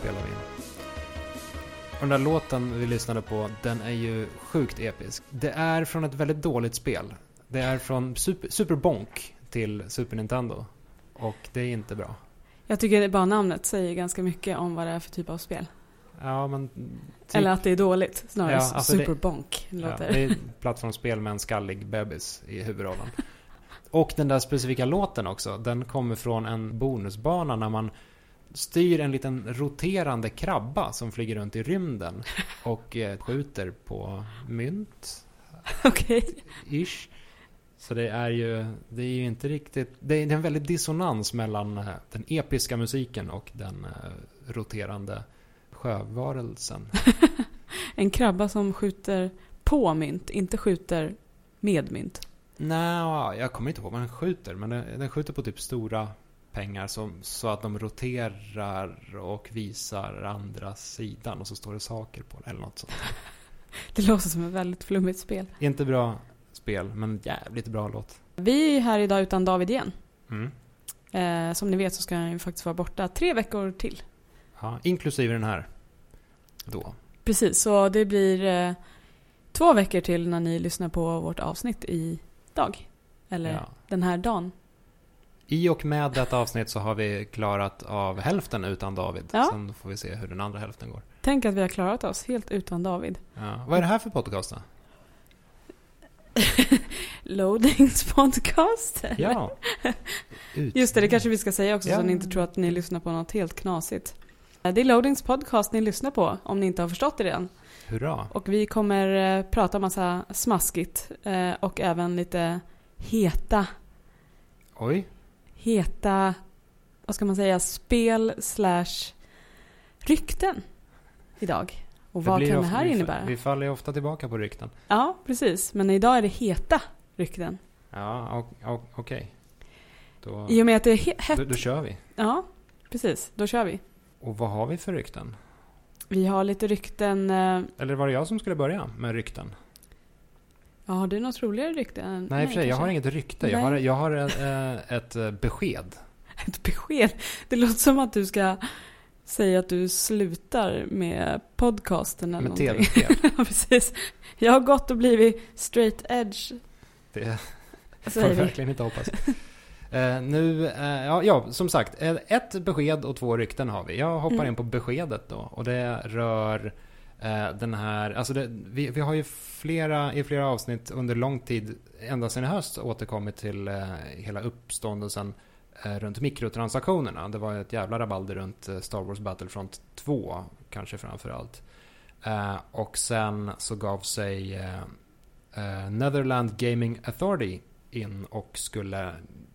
Spelar vi in. Och den där låten vi lyssnade på, den är ju sjukt episk. Det är från ett väldigt dåligt spel. Det är från Super, Super Bonk till Super Nintendo. Och det är inte bra. Jag tycker bara namnet säger ganska mycket om vad det är för typ av spel. Ja, men... typ- Eller att det är dåligt snarare. Ja, alltså det- Superbonk Ja, låter. det är plattformsspel med en skallig bebis i huvudrollen. Och den där specifika låten också, den kommer från en bonusbana när man styr en liten roterande krabba som flyger runt i rymden och eh, skjuter på mynt, Okej. ish. Så det är ju, det är ju inte riktigt, det är en väldig dissonans mellan eh, den episka musiken och den eh, roterande sjövarelsen. En krabba som skjuter på mynt, inte skjuter med mynt. Nej, jag kommer inte ihåg vad den skjuter. Men den, den skjuter på typ stora pengar som, så att de roterar och visar andra sidan. Och så står det saker på det eller något sånt. Det låter som ett väldigt flummigt spel. Inte bra spel, men jävligt bra låt. Vi är här idag utan David igen. Mm. Eh, som ni vet så ska han ju faktiskt vara borta tre veckor till. Ja, inklusive den här. Då. Precis, så det blir eh, två veckor till när ni lyssnar på vårt avsnitt idag. Eller Ja. den här dagen. I och med detta avsnitt så har vi klarat av hälften utan David. Ja. Sen får vi se hur den andra hälften går. Tänk att vi har klarat oss helt utan David. Ja. Vad är det här för podcast då? Loadings podcast. Ja. Ut. Just det, det kanske vi ska säga också så Ja. ni inte tror att ni lyssnar på något helt knasigt. Eh, Det är Loadings podcast ni lyssnar på, om ni inte har förstått det redan. Hurra. Och vi kommer eh, prata massa smaskigt eh, och även lite heta, Oj. Heta, vad ska man säga, spel slash rykten idag. Och vad kan det ofta- här vi, innebära? Vi faller ju ofta tillbaka på rykten. Ja, precis. Men idag är det heta rykten. Ja, okej. Då, I och med att det är he- hett. då, då kör vi. Ja, precis. Då kör vi. Och vad har vi för rykten? Vi har lite rykten. eh, Eller var det jag som skulle börja med rykten? Ja, har du något roligare rykte? än Nej, för sig, jag har inget rykte. Jag Nej. har, jag har eh, ett eh, besked. Ett besked. Det låter som att du ska säga att du slutar med podcasten eller Med någonting. tv-spel. ja, precis. Jag har gått och blivit straight edge, Det får jag verkligen inte hoppas. Eh, nu, eh, ja, ja, som sagt, ett besked och två rykten har vi. Jag hoppar Mm. in på beskedet då. Och det rör Eh, den här, alltså det, vi, vi har ju flera, i flera avsnitt under lång tid, ända sedan i höst, återkommit till eh, hela uppståndelsen eh, runt mikrotransaktionerna. Det var ett jävla rabalder runt eh, Star Wars Battlefront 2, kanske framför allt. Eh, och sen så gav sig eh, eh, Netherland Gaming Authority in och skulle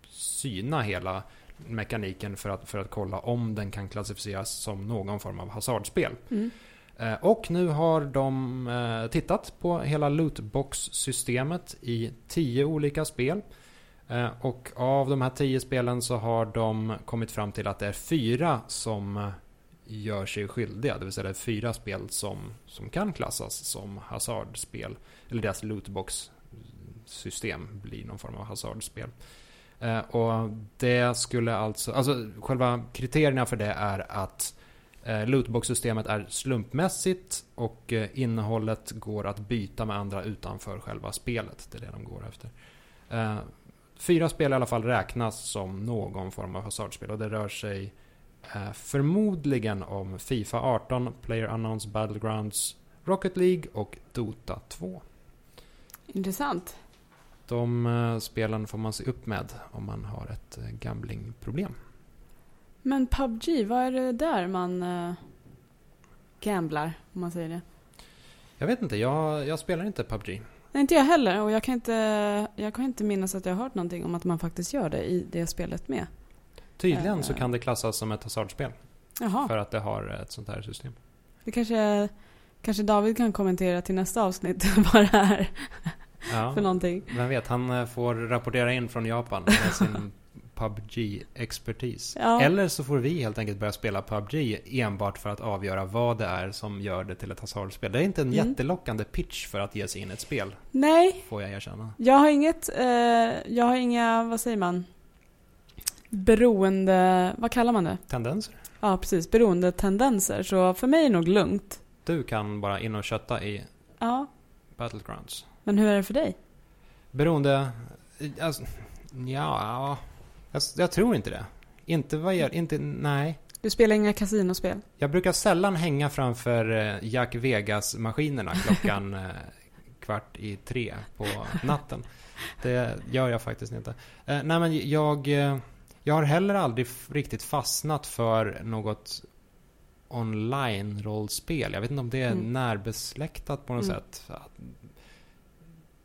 syna hela mekaniken för att, för att kolla om den kan klassificeras som någon form av hasardspel. Mm. Eh, och nu har de eh, tittat på hela lootbox-systemet i tio olika spel. Eh, och av de här tio spelen så har de kommit fram till att det är fyra som gör sig skyldiga. Det vill säga det är fyra spel som, som kan klassas som hasardspel. Eller deras lootbox-system blir någon form av hasardspel. Och det skulle alltså, alltså själva kriterierna för det är att Eh, Lootbox-systemet är slumpmässigt och eh, innehållet går att byta med andra utanför själva spelet. Det är det de går efter. Eh, Fyra spel i alla fall räknas som någon form av hasardspel och det rör sig eh, förmodligen om Fifa 18, Player Unknowns Battlegrounds, Rocket League och Dota 2. Intressant. De eh, spelen får man se upp med om man har ett eh, gamblingproblem. Men PubG, vad är det där man uh, gamblar, om man säger det? Jag vet inte, jag, jag spelar inte PubG. Nej, inte jag heller. Och jag kan inte, jag kan inte minnas att jag har hört någonting om att man faktiskt gör det i det spelet med. Tydligen Eh. så kan det klassas som ett hasardspel. Jaha, För att det har ett sånt här system. det kanske, kanske David kan kommentera till nästa avsnitt vad det är Ja, för någonting. vem vet, han eh, får rapportera in från Japan med sin PubG-expertis. Ja. Eller så får vi helt enkelt börja spela PubG enbart för att avgöra vad det är som gör det till ett hasardspel. Det är inte en Mm. jättelockande pitch för att ge sig in i ett spel, Nej, får jag erkänna. jag har inget, eh, jag har inga, vad säger man? beroende, vad kallar man det? Tendenser? Ja, precis. Beroendetendenser. Så för mig är det nog lugnt. Du kan bara in och kötta i Ja, Battlegrounds. men hur är det för dig? Beroende... Alltså, ja, jag, jag tror inte det. Inte vad jag... Inte, nej. Du spelar inga kasinospel? Jag brukar sällan hänga framför eh, Jack Vegas-maskinerna klockan eh, kvart i tre på natten. Det gör jag faktiskt inte. Eh, nej men jag, jag har heller aldrig riktigt fastnat för något online-rollspel. Jag vet inte om det är Mm. närbesläktat på något Mm. sätt.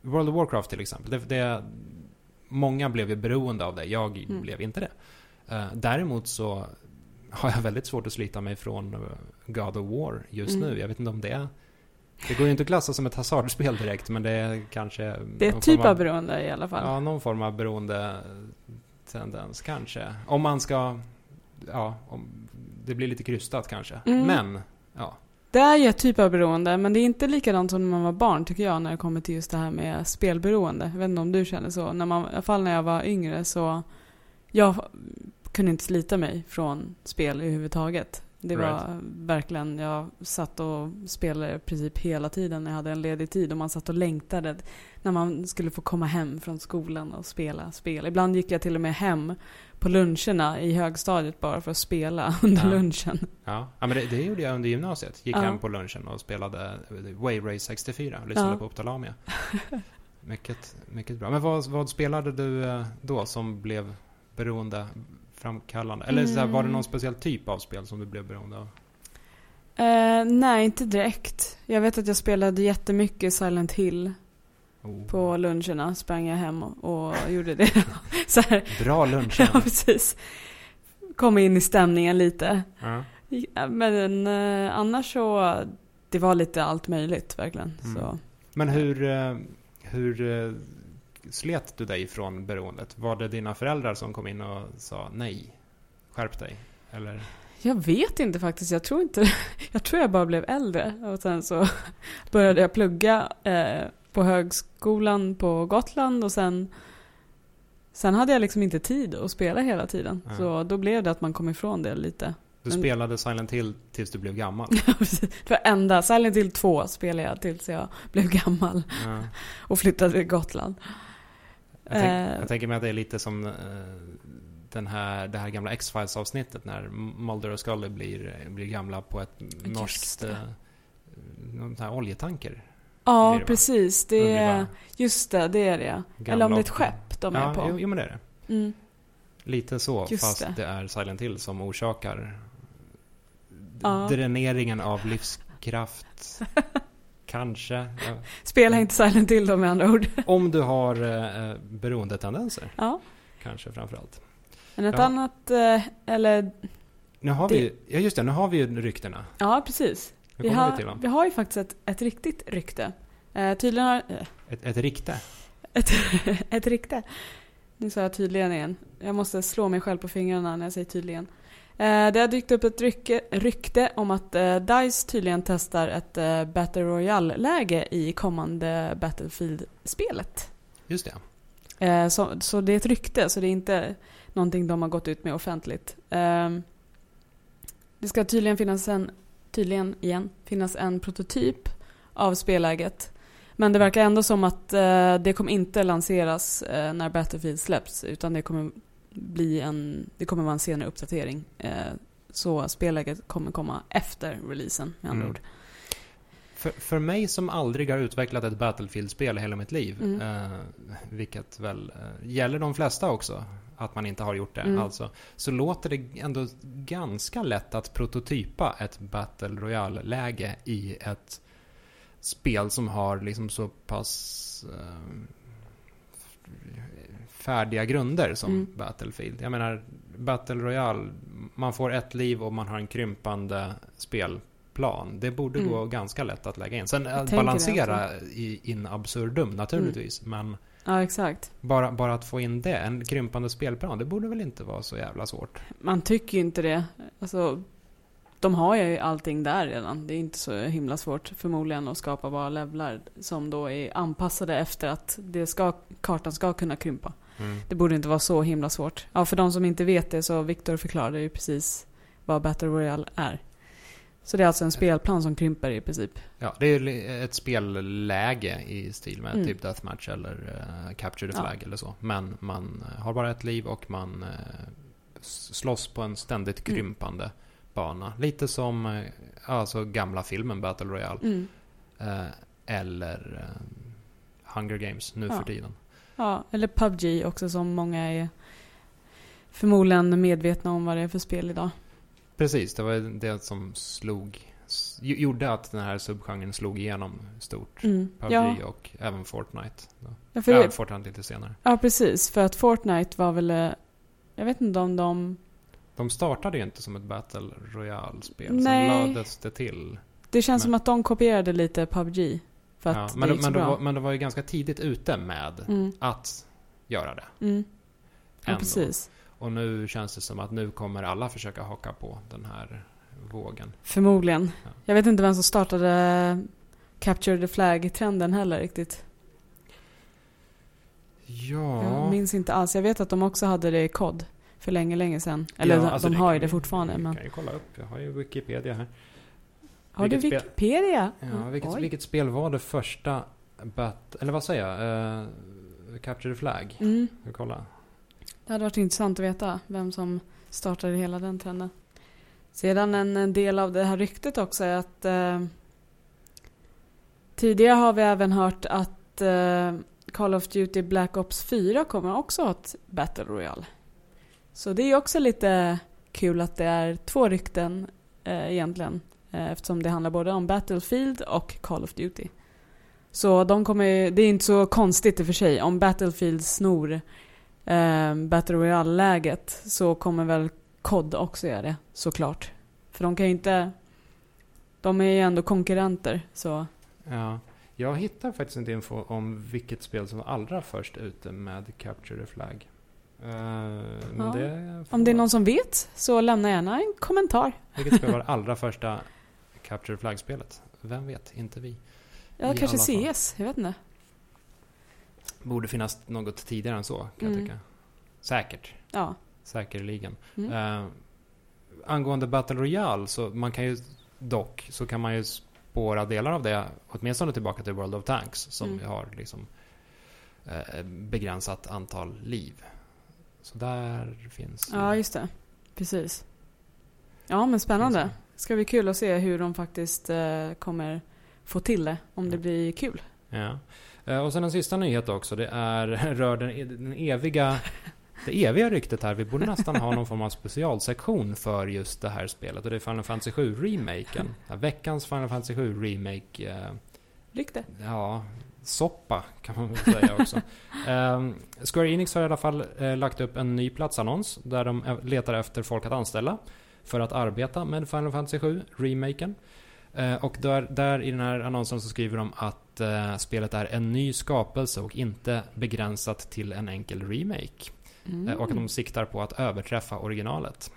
World of Warcraft till exempel. Det, det, många blev ju beroende av det. Jag Mm. blev inte det. Eh, däremot så har jag väldigt svårt att slita mig från eh, God of War just Mm. nu. Jag vet inte om det är... Det går ju inte att klassa som ett hasardspel direkt, men det är kanske... Det är ett typ form av beroende i alla fall. Ja, någon form av beroende tendens kanske. Om man ska... Ja, om, det blir lite krystat kanske. Mm. Men, ja. Det är ju ett typ av beroende, men det är inte likadant som när man var barn tycker jag när det kommer till just det här med spelberoende. Jag vet inte om du känner så. När man, I alla fall när jag var yngre så jag kunde inte slita mig från spel överhuvudtaget. Det var Right. verkligen, jag satt och spelade i princip hela tiden när jag hade en ledig tid och man satt och längtade när man skulle få komma hem från skolan och spela spel. Ibland gick jag till och med hem på luncherna i högstadiet bara för att spela under Ja. lunchen. Ja, ja men det, det gjorde jag under gymnasiet. Gick Ja. hem på lunchen och spelade Wave Race 64 och lyssnade Ja. på Optalamia. mycket, mycket bra. Men vad, vad spelade du eh, då som blev beroende framkallande? Eller så här, var det Mm. någon speciell typ av spel som du blev beroende av? Eh, nej, inte direkt. Jag vet att jag spelade jättemycket Silent Hill Oh. på luncherna. Sprang jag hem och, och gjorde det. så här, Bra lunchen. ja, precis. Kom in i stämningen lite. ja. Ja, Men eh, annars så, det var lite allt möjligt verkligen. Mm. Så. Men hur, eh, hur slet du dig från beroendet? Var det dina föräldrar som kom in och sa nej, skärp dig? Eller? Jag vet inte faktiskt. Jag tror inte Jag tror jag bara blev äldre. Och sen så började jag plugga eh, på högskolan på Gotland och sen Sen hade jag liksom inte tid att spela hela tiden. Ja. Så då blev det att man kom ifrån det lite. Du Men- spelade Silent Hill tills du blev gammal? Det var enda. Silent Hill 2 spelade jag tills jag blev gammal Ja. och flyttade till Gotland. Jag, tänk, Eh. jag tänker mig att det är lite som eh, den här, det här gamla X-Files avsnittet när Mulder och Scully blir, blir gamla på ett norskt eh, någon här oljetanker. Ja, det, precis. De Det är, just det, det är det. gamla Eller om det är ett skepp de är Ja, på. jo, jo, men det är det. Mm. Lite så, Just fast det. det. är Silent Hill som orsakar Ja. dräneringen av livskraft. Kanske. Spela inte Silent Hill då med andra ord. Om du har eh, beroendetendenser, Ja. kanske framförallt. Men ett Ja. annat, eh, eller Nu har Det- vi ja just det, nu har vi ju ryktena. ja precis. Vi vi har, till dem. vi har ju faktiskt ett, ett riktigt rykte. Eh, tydligen har, eh, Ett, ett rikte. ett, ett rykte. Nu sa jag tydligen igen. Jag måste slå mig själv på fingrarna när jag säger tydligen. Eh, det har dykt upp ett rykte, rykte om att eh, DICE tydligen testar ett eh, Battle Royale-läge i kommande Battlefield-spelet. Just det. Så, så det är ett rykte, så det är inte någonting de har gått ut med offentligt. Eh, det ska tydligen finnas en, tydligen igen, finnas en prototyp av spelläget. Men det verkar ändå som att det kommer inte lanseras när Battlefield släpps, utan det kommer bli en, det kommer vara en senare uppdatering. Eh, så spelläget kommer komma efter releasen med andra Mm. ord. För, för mig som aldrig har utvecklat ett Battlefield-spel i hela mitt liv, Mm. eh, vilket väl eh, gäller de flesta också, att man inte har gjort det, Mm. alltså, så låter det ändå ganska lätt att prototypa ett Battle Royale-läge i ett spel som har liksom så pass eh, färdiga grunder som Mm. Battlefield. Jag menar, Battle Royale, man får ett liv och man har en krympande spelplan. Det borde Mm. gå ganska lätt att lägga in. Sen att det balansera i in absurdum naturligtvis, men Ja, exakt. bara, bara att få in det, en krympande spelplan, det borde väl inte vara så jävla svårt. Man tycker ju inte det. Alltså, de har ju allting där redan. Det är inte så himla svårt förmodligen att skapa bara levlar som då är anpassade efter att det ska, kartan ska kunna krympa. Mm. Det borde inte vara så himla svårt. Ja, för de som inte vet det så Viktor förklarade ju precis vad Battle Royale är. Så det är alltså en spelplan som krymper i princip. Ja, det är ett spelläge i stil med Mm. typ Deathmatch eller uh, Capture the Ja. Flag eller så. Men man eh, har bara ett liv och man uh, slåss på en ständigt Mm. krympande bana. Lite som uh, alltså gamla filmen Battle Royale. Mm. Eh, eller Hunger Games nu Ja. för tiden. Ja, eller PubG också som många är förmodligen medvetna om vad det är för spel idag. Precis, det var det som slog, gjorde att den här subgenren slog igenom stort. Mm. PubG Ja, och även Fortnite. Ja, Ja, det, Fortnite lite senare. ja, precis. För att Fortnite var väl... eh, Jag vet inte om de... De startade ju inte som ett Battle Royale-spel. Nej. Sen lades det till. Det känns Men- som att de kopierade lite PubG. För att Ja, det men, gick så men, bra. var, men de var ju ganska tidigt ute med Mm. att göra det. Mm. Ja, Ändå. precis. Och nu känns det som att nu kommer alla försöka haka på den här vågen. Förmodligen. Ja. Jag vet inte vem som startade Capture the Flag-trenden heller riktigt. Ja, Jag minns inte alls. Jag vet att de också hade det i COD för länge, länge sedan. Eller Ja, de, alltså de har ju kan det vi- fortfarande. Vi Men... kan ju kolla upp. Jag har ju Wikipedia här. Har du vilket spel- Wikipedia? Ja, vilket, Oj. vilket spel var det första bat, Eller vad säger jag? Uh, Capture the Flag. Mm. Vi kolla? Det hade varit intressant att veta vem som startade hela den trenden. Sedan en, del av det här ryktet också är att eh, tidigare har vi även hört att eh, Call of Duty Black Ops 4 kommer också ha ett Battle Royale. Så det är ju också lite kul att det är två rykten eh, egentligen. Eh, eftersom det handlar både om Battlefield och Call of Duty. Så de kommer det är inte så konstigt i och för sig om Battlefield snor eh, Battle Royale-läget så kommer väl COD också göra det, såklart. För de kan ju inte... De är ju ändå konkurrenter, så... Ja. Jag hittar faktiskt inte info om vilket spel som var allra först ute med Capture the Flag. Men Ja. det Om det är någon som vet, så lämna gärna en kommentar. Vilket spel var det allra första Capture Flag-spelet? Vem vet? Inte vi. Ja, I kanske. CS, jag vet inte. Borde finnas något tidigare än så, kan jag Mm. tycka. Säkert. Ja. Säkerligen. Mm. Eh, angående Battle Royale, så man kan ju dock, så kan man ju spåra delar av det, åtminstone tillbaka till World of Tanks, som Mm. har liksom eh, begränsat antal liv. Så där finns ja, just det. Precis. Ja, men spännande. Ska bli kul att se hur de faktiskt eh, kommer få till det. Om det blir kul. Ja. Eh, Och sen en sista nyhet också. Det är, rör den, den eviga, det eviga ryktet här. Vi borde nästan ha någon form av specialsektion för just det här spelet. Och det är Final Fantasy 7 remaken. Veckans Final Fantasy 7 remake. Eh, Rykte. ja, soppa kan man väl säga också. Ehm, Square Enix har i alla fall eh, lagt upp en ny platsannons. Där de eh, letar efter folk att anställa. För att arbeta med Final Fantasy 7 remaken. Eh, och där, där i den här annonsen så skriver de att eh, spelet är en ny skapelse och inte begränsat till en enkel remake. Mm. Eh, och att de siktar på att överträffa originalet.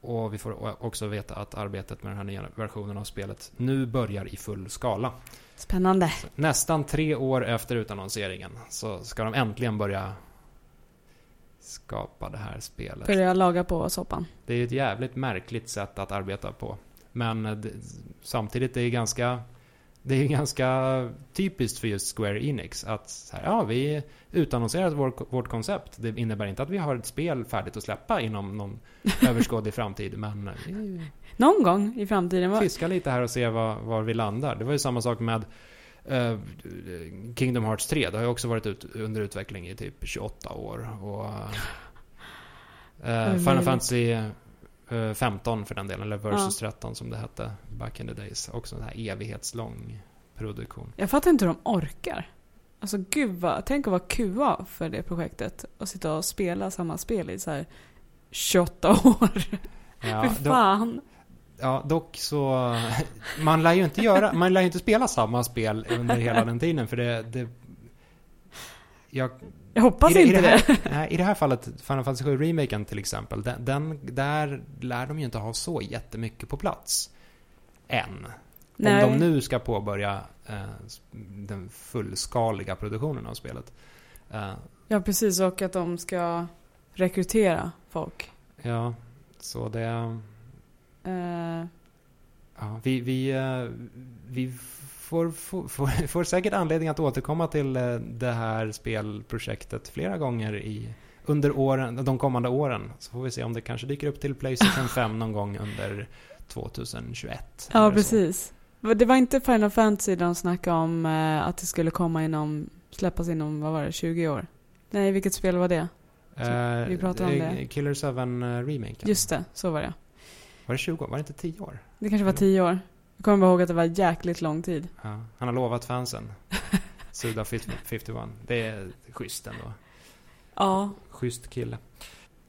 Och vi får också veta att arbetet med den här nya versionen av spelet nu börjar i full skala. Spännande. Så nästan tre år efter utannonseringen så ska de äntligen börja skapa det här spelet. Börja laga på soppan. Det är ett jävligt märkligt sätt att arbeta på. Men eh, det, samtidigt är det ganska det är ganska typiskt för just Square Enix att här, ja, vi utannonserat vår, vårt koncept. Det innebär inte att vi har ett spel färdigt att släppa inom någon överskådlig framtid. Men eh, vi Någon gång i framtiden. Fiskar lite här och ser var, var vi landar. Det var ju samma sak med eh, Kingdom Hearts 3. Det har ju också varit ut, under utveckling i typ 28 år. Och, eh, Oj, Final. Fantasy eh, 15 för den delen, eller Versus 13 som det hette back in the days. Också en här evighetslång produktion. Jag fattar inte hur de orkar. Alltså gud vad, tänk att vara QA för det projektet och sitta och spela samma spel i så här 28 år. Ja, Fy fan. Ja, dock så... Man lär ju inte göra... Man lär ju inte spela samma spel under hela den tiden, för det... det jag Jag hoppas I det- i inte det det. här- Nej, I det här fallet, Final Fantasy 7 remaken till exempel, den, den, där lär de ju inte ha så jättemycket på plats. Än. Nej. Om de nu ska påbörja eh, den fullskaliga produktionen av spelet. Eh, Ja, precis. Och att de ska rekrytera folk. ja, så det... Eh, Ja, vi vi, eh, vi får, får, får, säkert anledning att återkomma till eh, det här spelprojektet flera gånger i, under åren, de kommande åren. Så får vi se om det kanske dyker upp till Playstation 5 någon gång under 2021. ja, eller så. precis. Det var inte Final Fantasy de snackade om att det skulle komma inom, släppas inom, vad var det, 20 år? Nej, vilket spel var det? Eh, Vi pratade om det. Killer 7 Remake. Just det, så var det. Var det 20 år? Var det inte 10 år? Det kanske var 10 år. Jag kommer bara ihåg att det var jäkligt lång tid. Ja, han har lovat fansen. Suda 51. Det är schysst ändå. Ja. Schysst kille.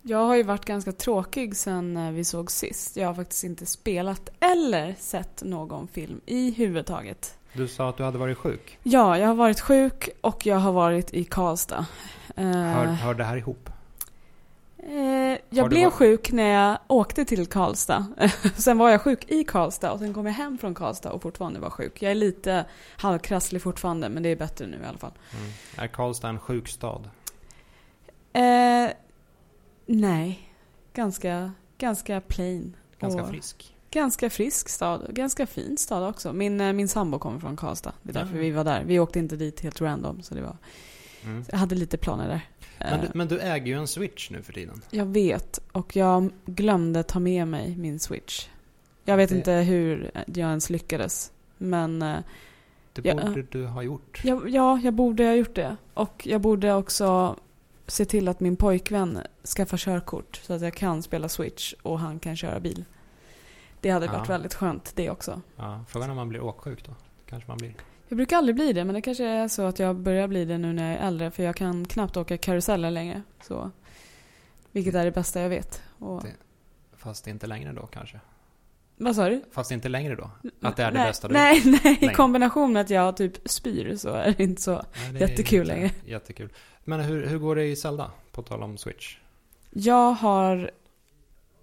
Jag har ju varit ganska tråkig sen eh, vi såg sist. Jag har faktiskt inte spelat eller sett någon film i huvudtaget. Du sa att du hade varit sjuk. Ja, jag har varit sjuk och jag har varit i Karlstad. Eh, Hör, hör det här ihop? Eh, jag blev varit- sjuk när jag åkte till Karlstad. sen var jag sjuk i Karlstad och sen kom jag hem från Karlstad och fortfarande var sjuk. Jag är lite halvkrasslig fortfarande men det är bättre nu i alla fall. Mm. Är Karlstad en sjuk stad? Eh, nej, ganska, ganska plain. Ganska Och- frisk. Ganska frisk stad. Ganska fin stad också. Min, eh, min sambo kommer från Karlstad. Det är därför Ja. vi var där. Vi åkte inte dit helt random. Så det var, Mm. jag hade lite planer där. Men, du, Eh, men du äger ju en Switch nu för tiden. Jag vet. Och jag glömde ta med mig min switch. Jag vet Det- inte hur jag ens lyckades. Men eh, Det borde du ha gjort. jag, ja, jag borde ha gjort det. Och jag borde också se till att min pojkvän skaffar körkort. Så att jag kan spela switch och han kan köra bil. Det hade varit Ja. väldigt skönt det också. Ja, frågan om man blir åksjuk då. Kanske man blir. Jag brukar aldrig bli det, men det kanske är så att jag börjar bli det nu när jag är äldre. För jag kan knappt åka karuseller längre. Så, vilket är det bästa jag vet. Och, Fast inte längre då kanske. vad sa du? Fast inte längre då. Att det är det nej, bästa du nej, nej, i kombination med att jag typ spyr så är det inte så. Nej, det Jättekul inte längre. Jättekul. Men hur, hur går det i Zelda? På tal om Switch. Jag har...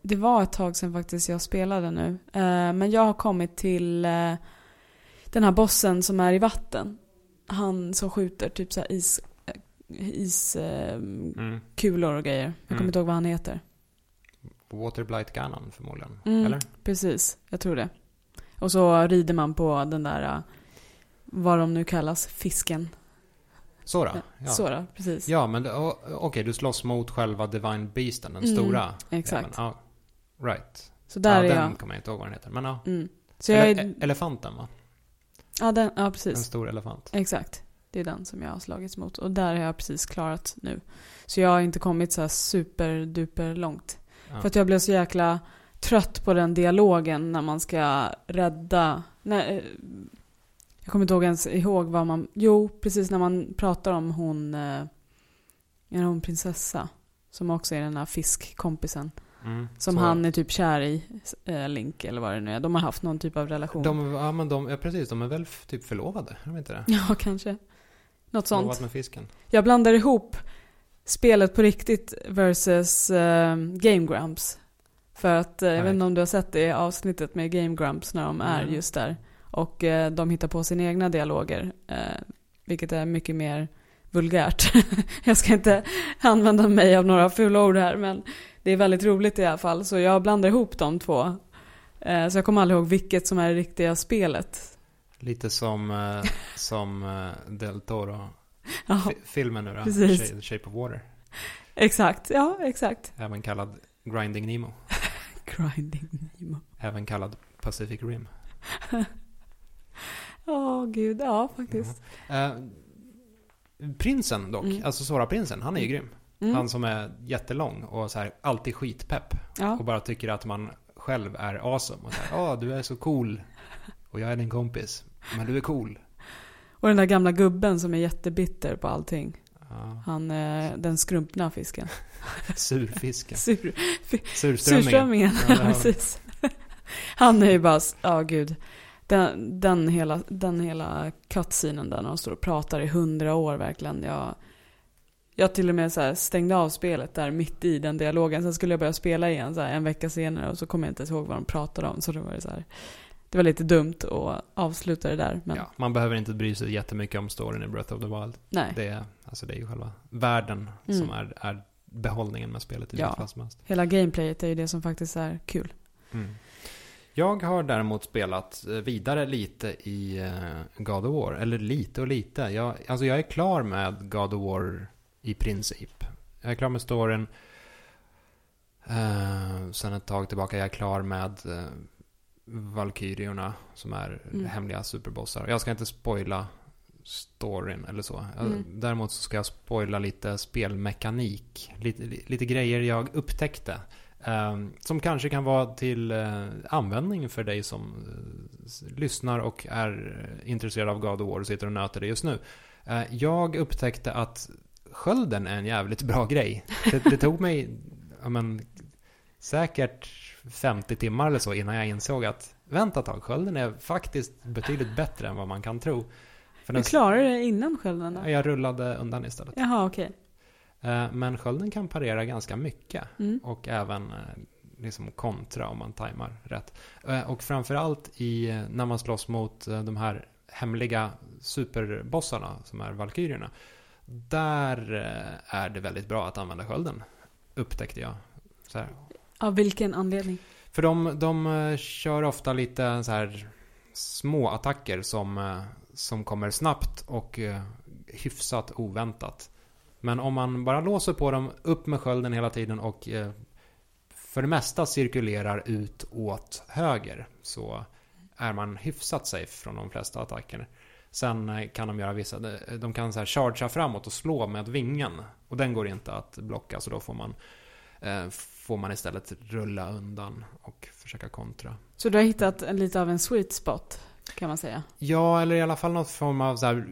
Det var ett tag sedan faktiskt jag spelade nu. Eh, men jag har kommit till eh, den här bossen som är i vatten. Han som skjuter typ så här is... eh, Iskulor Mm. kulor och grejer. Jag kommer Mm. inte ihåg vad han heter. Waterblight Ganon förmodligen. Mm. Eller? Precis, jag tror det. Och så rider man på den där, äh, vad de nu kallas, fisken. Sora? Ja. Då, precis. Ja, men o- okej, du slåss mot själva Divine Beasten, den Mm, stora. Exakt. jäveln. Ja, right. Så där ja, är den jag. kommer jag inte ihåg vad den heter. Men ja. Mm. Så jag Ele- är, e- elefanten va? Ja, den, ja, En precis. stor elefant. Exakt. Det är den som jag har slagits mot. Och där har jag precis klarat nu. Så jag har inte kommit så här superduper långt. Ja. För att jag blev så jäkla trött på den dialogen när man ska rädda... Nej, eh, jag kommer inte ihåg ens ihåg vad man... Jo, precis när man pratar om hon... eh, Är hon prinsessa? Som också är den här fiskkompisen. Mm, Som så- han är typ kär i, eh, Link eller vad det nu är. De har haft någon typ av relation. De, ja, men de, ja, precis. De är väl typ förlovade? Är de inte det? Ja, kanske. Något sånt. Lovat med fisken. Jag blandar ihop spelet på riktigt versus eh, Game Grumps. För att, eh, jag vet inte om du har sett det avsnittet med Game Grumps när de är Mm. just där. Och eh, de hittar på sina egna dialoger. Eh, vilket är mycket mer vulgärt. jag ska inte använda mig av några fula ord här men det är väldigt roligt i alla fall. Så jag blandar ihop de två. Eh, så jag kommer aldrig ihåg vilket som är det riktiga spelet. Lite som, eh, som eh, Del Toro. Ja, Fi- filmen nu då. Precis. Shape, of Water. exakt. Ja, exakt. Även kallad Grinding Nemo. Grinding Nemo. Även kallad Pacific Rim. Åh gud, ja faktiskt. Eh, prinsen dock, Mm. alltså Sora-prinsen, han är ju grym. Mm. Han som är jättelång och så här, alltid skitpepp. ja. Och bara tycker att man själv är awesome. Och så här, ja du är så cool. Och jag är din kompis. Men du är cool. Och den där gamla gubben som är jättebitter på allting. Ja. Han, eh, den skrumpna fisken. Surfisken. Sur, Surströmmingen. surströmmingen, Ja, precis. Han är ju bara, ja gud. Den, den hela, den hela cutscenen där när de står och pratar i hundra år verkligen. Jag, jag till och med så här stängde av spelet där mitt i den dialogen. Sen skulle jag börja spela igen så här en vecka senare och så kommer jag inte ens ihåg vad de pratade om. Så det var det så här. Det var lite dumt att avsluta det där. Men Ja, man behöver inte bry sig jättemycket om storyn i Breath of the Wild. nej. Det, Alltså det är ju själva världen Mm. som är, är behållningen med spelet i Ja. fall som helst. Hela gameplayet är ju det som faktiskt är kul. Mm. Jag har däremot spelat eh, vidare lite i eh, God of War. Eller lite och lite. Jag, alltså jag är klar med God of War i princip. Jag är klar med storyn. Uh, sen ett tag tillbaka är jag klar med uh, Valkyriorna som är Mm. hemliga superbossar. Jag ska inte spoila storyn eller så. Mm. Däremot så ska jag spoila lite spelmekanik. Lite, lite grejer jag upptäckte. Ehm, som kanske kan vara till eh, användning för dig som eh, s- lyssnar och är eh, intresserad av God of War och sitter och nöter det just nu. Eh, jag upptäckte att skölden är en jävligt bra grej. Det, det tog mig ja, men, säkert 50 timmar eller så innan jag insåg att vänta ett tag, skölden är faktiskt betydligt bättre än vad man kan tro. För Du klarade det innan skölden då? jag rullade undan istället. Jaha, okej. Eh, Men skölden kan parera ganska mycket. Mm. Och även eh, liksom kontra om man tajmar rätt. Eh, Och framförallt i, när man slåss mot de här hemliga superbossarna som är valkyrierna. Där eh, är det väldigt bra att använda skölden. Upptäckte jag. Så här. Av vilken anledning? För de, de eh, kör ofta lite så här små attacker som, eh, som kommer snabbt och hyfsat oväntat. Men om man bara låser på dem, upp med skölden hela tiden och för det mesta cirkulerar ut åt höger så är man hyfsat safe från de flesta attacker. Sen eh, kan de göra vissa, de- de kan så här chargea framåt och slå med vingen. Och den går inte att blocka så då får man, eh, får man istället rulla undan och försöka kontra. Så du har hittat en, lite av en sweet spot, kan man säga? Ja, eller i alla fall något form av så här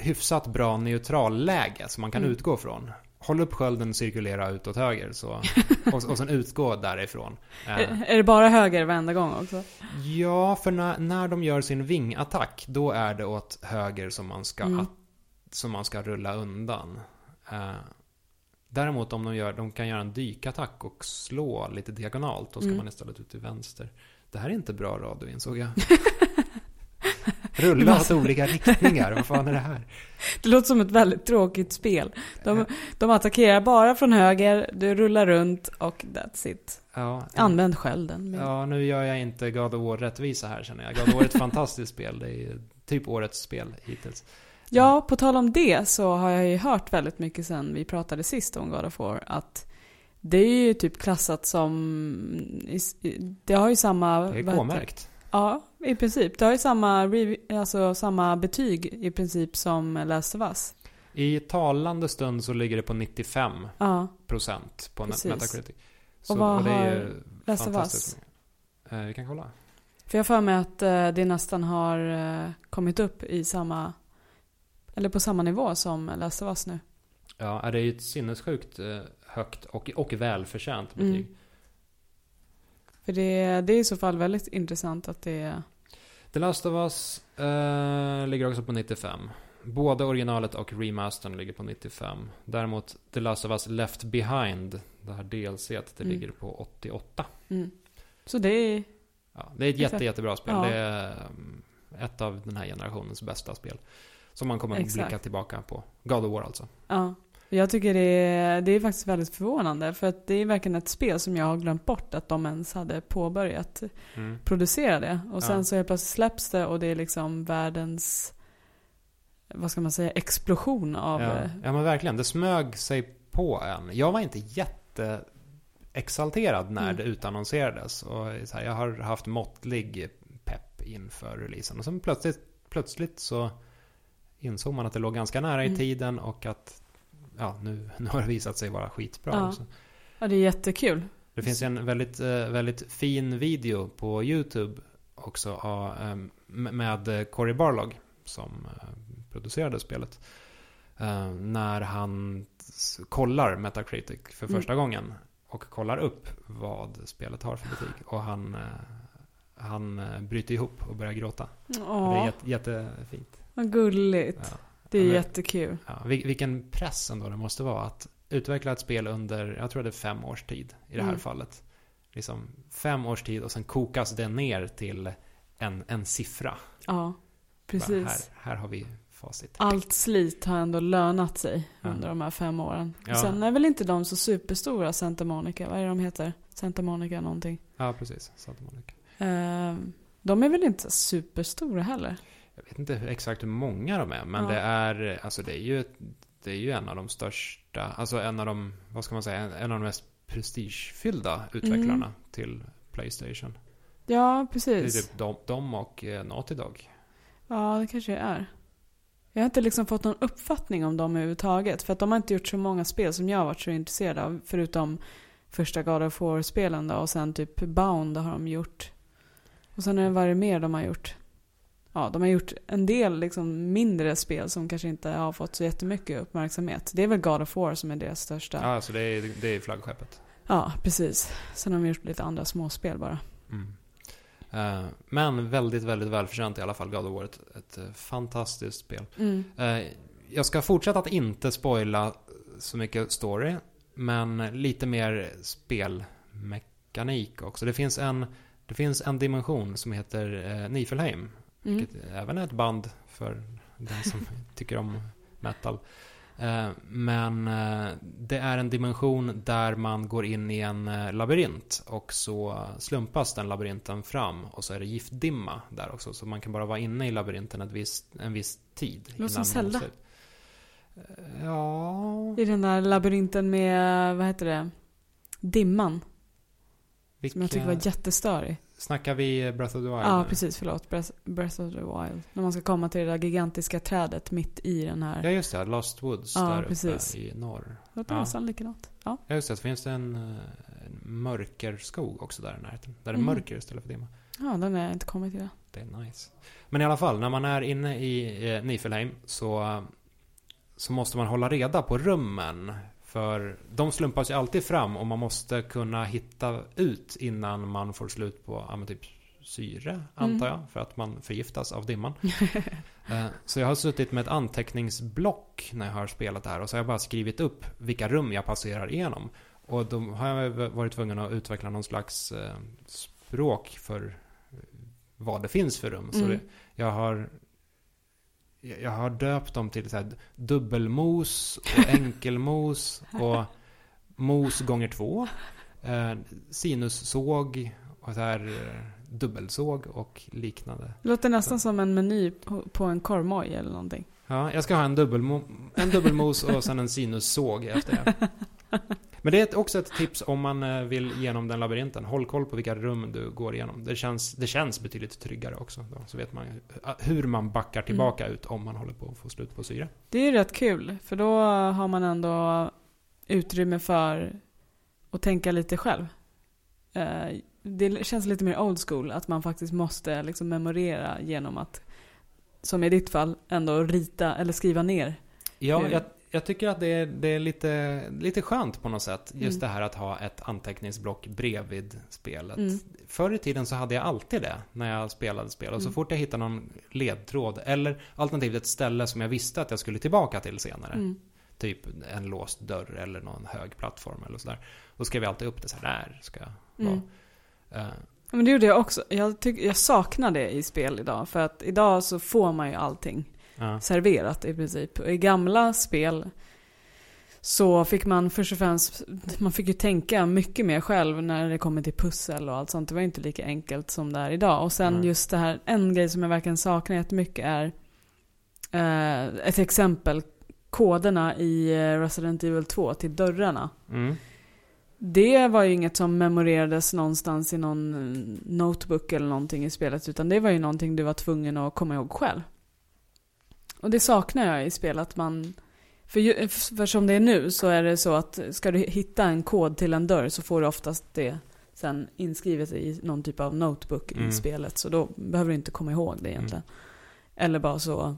hyfsat bra neutralläge som man kan Mm. utgå från. Håll upp skölden, cirkulera ut åt höger så, och, och sen utgå därifrån. Eh, Är, är det bara höger varenda gång också? ja, för när, när de gör sin vingattack, då är det åt höger som man ska, Mm. att, som man ska rulla undan. Eh, däremot om de, gör, de kan göra en dykattack och slå lite diagonalt, då ska Mm. man istället ut till vänster. Det här är inte bra radio, insåg jag. Rulla var åt olika riktningar, vad fan är det här? Det låter som ett väldigt tråkigt spel. De, de attackerar bara från höger, du rullar runt och that's it. Ja, Använd skölden. Men- ja, nu gör jag inte God of War rättvisa här känner jag. God of War är ett fantastiskt spel. Det är typ årets spel hittills. Ja, på tal om det så har jag ju hört väldigt mycket sen vi pratade sist om God of War att det är ju typ klassat som... Det har ju samma... Det är K-märkt. Ja, i princip. Det har ju samma, alltså, samma betyg i princip som Last of Us. I talande stund så ligger det på 95% Ja, på Net- Precis. Metacritic. Så, vad det är har Last of Us? Eh, vi kan kolla. För jag för mig att eh, det nästan har eh, kommit upp i samma... Eller på samma nivå som Last of Us nu. Ja, det är ju ett sinnessjukt eh, högt och, och välförtjänt Mm. För det, det är i så fall väldigt intressant att det är... The Last of Us eh, ligger också på 95. Både originalet och remastern ligger på 95. Däremot The Last of Us Left Behind, det här DLC, det Mm. ligger på 88. Mm. Så det är... Ja, det är ett jätte, jättebra spel. Ja. Det är um, ett av den här generationens bästa spel. Som man kommer att blicka tillbaka på. God of War alltså. Ja. Jag tycker det är, det är faktiskt väldigt förvånande. För att det är verkligen ett spel som jag har glömt bort att de ens hade påbörjat Mm. producera det. Och sen Ja. så helt plötsligt släpps det och det är liksom världens, vad ska man säga, explosion av... Ja. eh, ja, men verkligen. Det smög sig på en. Jag var inte jätte exalterad när Mm. det utannonserades. Och så här, jag har haft måttlig pepp inför releasen. Och sen plötsligt, plötsligt så insåg man att det låg ganska nära i Mm. tiden och att ja, nu, nu har det visat sig vara skitbra. Ja. Så Ja, det är jättekul. Det finns en väldigt, eh, väldigt fin video på YouTube också av, eh, med Cory Barlog som eh, producerade spelet. Eh, När han kollar Metacritic för Mm. första gången och kollar upp vad spelet har för betyg. Och han, han bryter ihop och börjar gråta. Och Det är jätte, jättefint. vad gulligt. Ja. Det är men- jättekul. Ja, vil- vilken press ändå det måste vara att utveckla ett spel under, jag tror det är fem års tid i det här Mm. fallet. Liksom fem års tid och sen kokas det ner till en, en siffra. Ja, precis. Här, här har vi facit. Allt slit har ändå lönat sig Ja. under de här fem åren. Ja. Sen är väl inte de så superstora, Santa Monica. Vad är det de heter? Santa Monica någonting. Ja, precis. Santa Monica. Eh, de är väl inte superstora heller? Jag vet inte exakt hur många de är, men Ja. det är, alltså det är ju, det är ju en av de största, alltså en av de, vad ska man säga, en, en av de mest prestigefyllda utvecklarna Mm. till Playstation. Ja, Det är precis. typ de, de och eh, Naughty Dog. Ja, det kanske det är. Jag har inte liksom fått någon uppfattning om dem överhuvudtaget. För att de har inte gjort så många spel som jag har varit så intresserad av. Förutom första God of War-spelen då. Och sen typ Bound har de gjort. Och sen är det vad det mer de har gjort. Ja, de har gjort en del liksom mindre spel som kanske inte har fått så jättemycket uppmärksamhet. Det är väl God of War som är deras största. Ja, alltså det är, det är flaggskeppet. Ja, precis. Sen har de gjort lite andra småspel bara. Mm. Eh, men väldigt, väldigt välförtjänt i alla fall, God of War. Ett, ett eh, fantastiskt spel. Mm. Eh, jag ska fortsätta att inte spoila så mycket story, men lite mer spelmekanik också. Det finns en, det finns en dimension som heter eh, Nifelheim, Mm. vilket även är ett band för den som tycker om metal. Eh, men eh, det är en dimension där man går in i en eh, labyrint och så slumpas den labyrinten fram och så är det giftdimma där också. Så man kan bara vara inne i labyrinten ett visst, en viss tid. Låter som Zelda. Ja... I den där labyrinten med, vad heter det? Dimman. Som jag tycker var jättestörig. Snackar vi Breath of the Wild? Ja, nu? precis. Förlåt. Breath, Breath of the Wild. När man ska komma till det där gigantiska trädet mitt i den här. Ja, just det. Lost Woods Ja, där uppe precis. i norr. Det låter ja. nästan likadant. Ja. Ja, just det. Så finns det en, eh, en mörkerskog också där i närheten. Där det är Mhm. mörker istället för dimma. ja, den har jag inte kommit till. Det är nice. Men i alla fall, när man är inne i eh, Nifelheim så, så måste man hålla reda på rummen. För de slumpas ju alltid fram och man måste kunna hitta ut innan man får slut på ja, typ syre, antar jag. För att man förgiftas av dimman. Eh, Så jag har suttit med ett anteckningsblock när jag har spelat det här och så har jag bara skrivit upp vilka rum jag passerar igenom. Och då har jag varit tvungen att utveckla någon slags eh, språk för vad det finns för rum. Så Mm. jag har jag har döpt dem till så här dubbelmos och enkelmos och mos gånger två. Eh, sinussåg och så här eh, dubbelsåg och liknande. Låter nästan som en meny på, på en korvmoj eller någonting. Ja, jag ska ha en, dubbelmo en dubbelmos och sen en sinussåg efter det. Men det är också ett tips om man eh, vill genom den labyrinten. Håll koll på vilka rum du går igenom. Det känns, det känns betydligt tryggare också. Då. Så vet man ju hur man backar tillbaka ut om man håller på att få slut på syre. Det är rätt kul. För då har man ändå utrymme för att tänka lite själv. Eh, Det känns lite mer old school. Att man faktiskt måste liksom memorera genom att, som i ditt fall, ändå rita eller skriva ner. Ja, jag, jag tycker att det är, det är lite, lite skönt på något sätt. Just Mm. det här att ha ett anteckningsblock bredvid spelet. Mm. Förr i tiden så hade jag alltid det när jag spelade spel. Och så Mm. fort jag hittade någon ledtråd eller alternativt ett ställe som jag visste att jag skulle tillbaka till senare. Mm. Typ en låst dörr eller någon hög plattform eller sådär. Då skrev jag alltid upp det så här, där ska jag vara. Ja, Men det gjorde jag också. Jag, tyck, jag saknar det i spel idag. För att idag så får man ju allting ja. serverat i princip. Och I gamla spel så fick man först och främst, man fick ju tänka mycket mer själv när det kommer till pussel och allt sånt. Det var ju inte lika enkelt som det är idag. Och sen Nej. just det här, en grej som jag verkligen saknar jättemycket är eh, ett exempel. Koderna i eh, Resident Evil 2 till dörrarna. Mm. Det var ju inget som memorerades någonstans i någon notebook eller någonting i spelet. Utan det var ju någonting du var tvungen att komma ihåg själv. Och det saknar jag i spel att man... För, ju, för som det är nu så är det så att ska du hitta en kod till en dörr så får du oftast det sen inskrivet i någon typ av notebook Mm. i spelet. Så då behöver du inte komma ihåg det egentligen. Eller bara så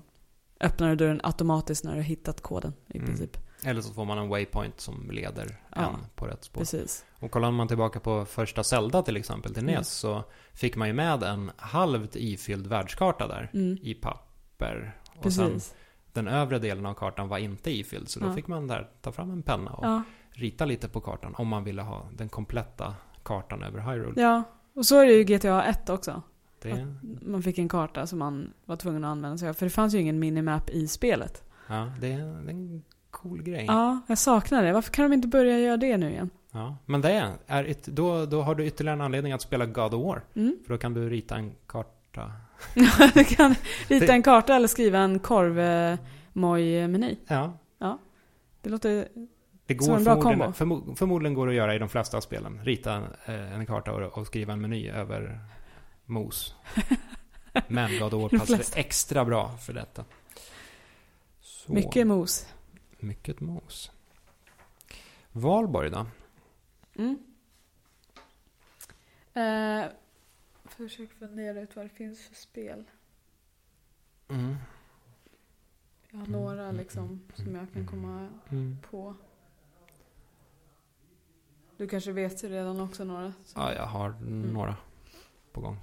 öppnar du dörren automatiskt när du har hittat koden i Mm. princip. Eller så får man en waypoint som leder Ja. en på rätt spår. Precis. Och kollar man tillbaka på första Zelda till exempel till NES Mm. så fick man ju med en halvt ifylld världskarta där Mm. i papper. Och sen den övre delen av kartan var inte ifylld så då Ja. fick man där ta fram en penna och Ja. rita lite på kartan om man ville ha den kompletta kartan över Hyrule. Ja, och så är det ju GTA 1 också. Det, Man fick en karta som man var tvungen att använda sig av. För det fanns ju ingen minimap i spelet. ja, det, är, en cool grej. Ja, jag saknar det. Varför kan de inte börja göra det nu igen? Ja, men det är, då, då har du ytterligare en anledning att spela God of War. Mm. För då kan du rita en karta. du kan rita en karta eller skriva en korvmoj-meny. Ja, Det låter... det går Som en bra förmodligen, kombo. förmo- förmodligen går det att göra i de flesta av spelen. Rita eh, en karta och, och skriva en meny över mos. Men God of War passar extra bra för detta. Så, Mycket mos. mycket mos. Valborg då? Mm. Eh, försök fundera ut vad det finns för spel. Mm. Jag har några liksom som jag kan komma Mm. på. Du kanske vet redan också några? som- Ja, jag har några på gång.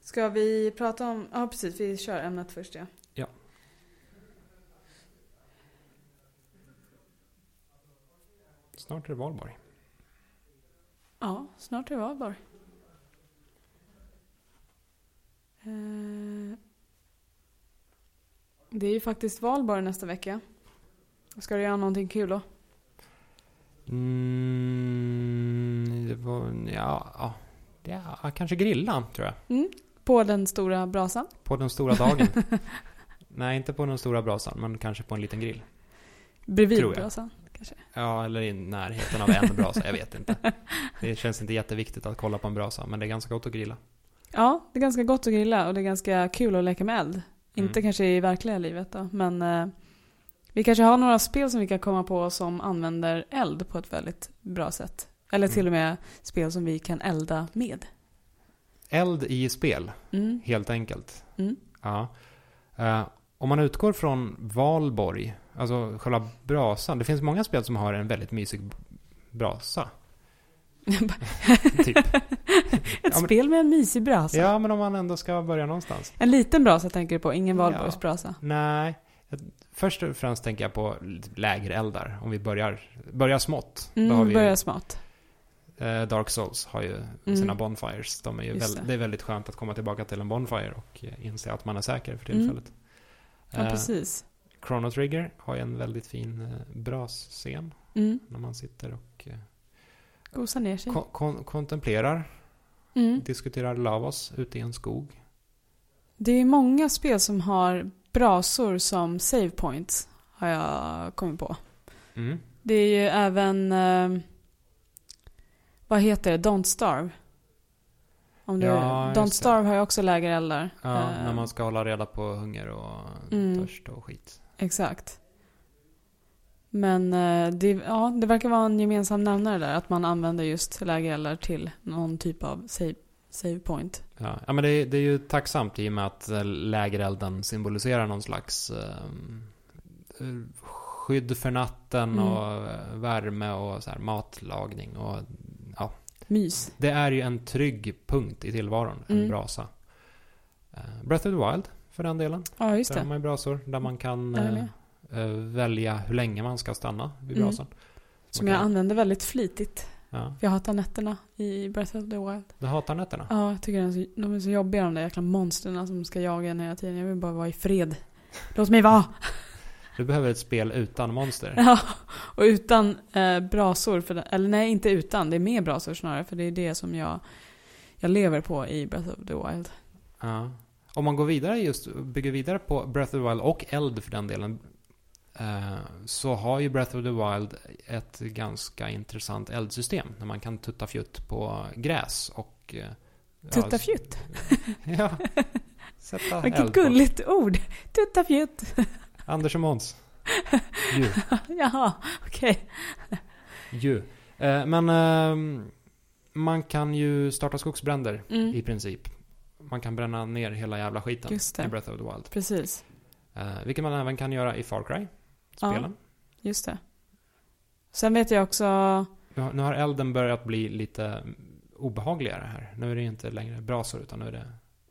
Ska vi prata om... Ja, precis. Vi kör ämnet först, ja. Ja. Snart är det valborg. Ja, snart är det valborg. Eh, det är ju faktiskt valborg nästa vecka. Ska du göra någonting kul då? Mm, det var, ja, ja, ja, kanske grilla tror jag. Mm. På den stora brasan? På den stora dagen. Nej, inte på den stora brasan, men kanske på en liten grill. Bredvid brasan, kanske? Ja, eller i närheten av en brasa, jag vet inte. Det känns inte jätteviktigt att kolla på en brasa, men det är ganska gott att grilla. Ja, det är ganska gott att grilla och det är ganska kul att leka med eld. Inte Mm. kanske i verkliga livet då, men eh, vi kanske har några spel som vi kan komma på som använder eld på ett väldigt bra sätt. Eller till Mm. och med spel som vi kan elda med. Eld i spel, Mm. helt enkelt. Mm. Ja. Eh, om man utgår från valborg, alltså själva brasan. Det finns många spel som har en väldigt mysig brasa. Typ. Ett Ja, spel med en mysig brasa. Ja, men om man ändå ska börja någonstans. En liten brasa tänker du på, ingen Ja. valborgsbrasa. Nej. jag- Först och främst tänker jag på lägereldar. Om vi börjar, börjar smått. Mm, vi, börjar smått. eh, Dark Souls har ju Mm. sina bonfires. De är väl, det. det är väldigt skönt att komma tillbaka till en bonfire och eh, inse att man är säker för Mm. tillfället. Ja, Eh, precis. Chrono Trigger har ju en väldigt fin eh, brasscen. Mm. När man sitter och Gosa ner sig. kon- kon- kontemplerar, Mm. diskuterar Lavos ute i en skog. Det är många spel som har brasor som save points, har jag kommit på. Mm. Det är ju även, eh, vad heter det, Don't Starve. Om du, Ja, Don't. Starve har ju också lägereldar. Ja, Eh, när man ska hålla reda på hunger och Mm. törst och skit. Exakt. Men eh, det, ja, det verkar vara en gemensam nämnare där, att man använder just lägereldar till någon typ av save, save point. Ja, ja men det är, det är ju tacksamt i och med att eh, lägerelden symboliserar någon slags eh, skydd för natten Mm. och eh, värme och så här matlagning. Och, ja, Mys. det är ju en trygg punkt i tillvaron, en Mm. brasa. Eh, Breath of the Wild, för den delen. Ja, just Där har det. man ju brasor där man kan Jag eh, välja hur länge man ska stanna vid Mm. brasan. Som Man jag använder väldigt flitigt. Ja, jag hatar nätterna i Breath of the Wild. du hatar nätterna? Ja, jag tycker de är så, de är så jobbiga de där jäkla monstren som ska jaga en hela tiden. Jag vill bara vara i fred. Låt mig vara! Du behöver ett spel utan monster. Ja, och utan eh, brasor. För den, eller nej, inte utan. Det är med brasor snarare. För det är det som jag, jag lever på i Breath of the Wild. Ja. Om man går vidare just, bygger vidare på Breath of the Wild och eld för den delen. Eh, Så har ju Breath of the Wild ett ganska intressant eldsystem. Där man kan tutta fjutt på gräs och... eh, Tutta fjutt. Ja. Sätta Vilket eld på. gulligt ord. Tutta fjutt. Anders och Måns. Ju. Jaha, okej. Ju. Eh, Men ehm, man kan ju starta skogsbränder Mm. i princip. Man kan bränna ner hela jävla skiten i Breath of the Wild. Precis. Vilket man även kan göra i Far Cry-spelen. Just det. Sen vet jag också... Nu, har, nu har elden börjat bli lite obehagligare här. Nu är det inte längre brasor utan nu är det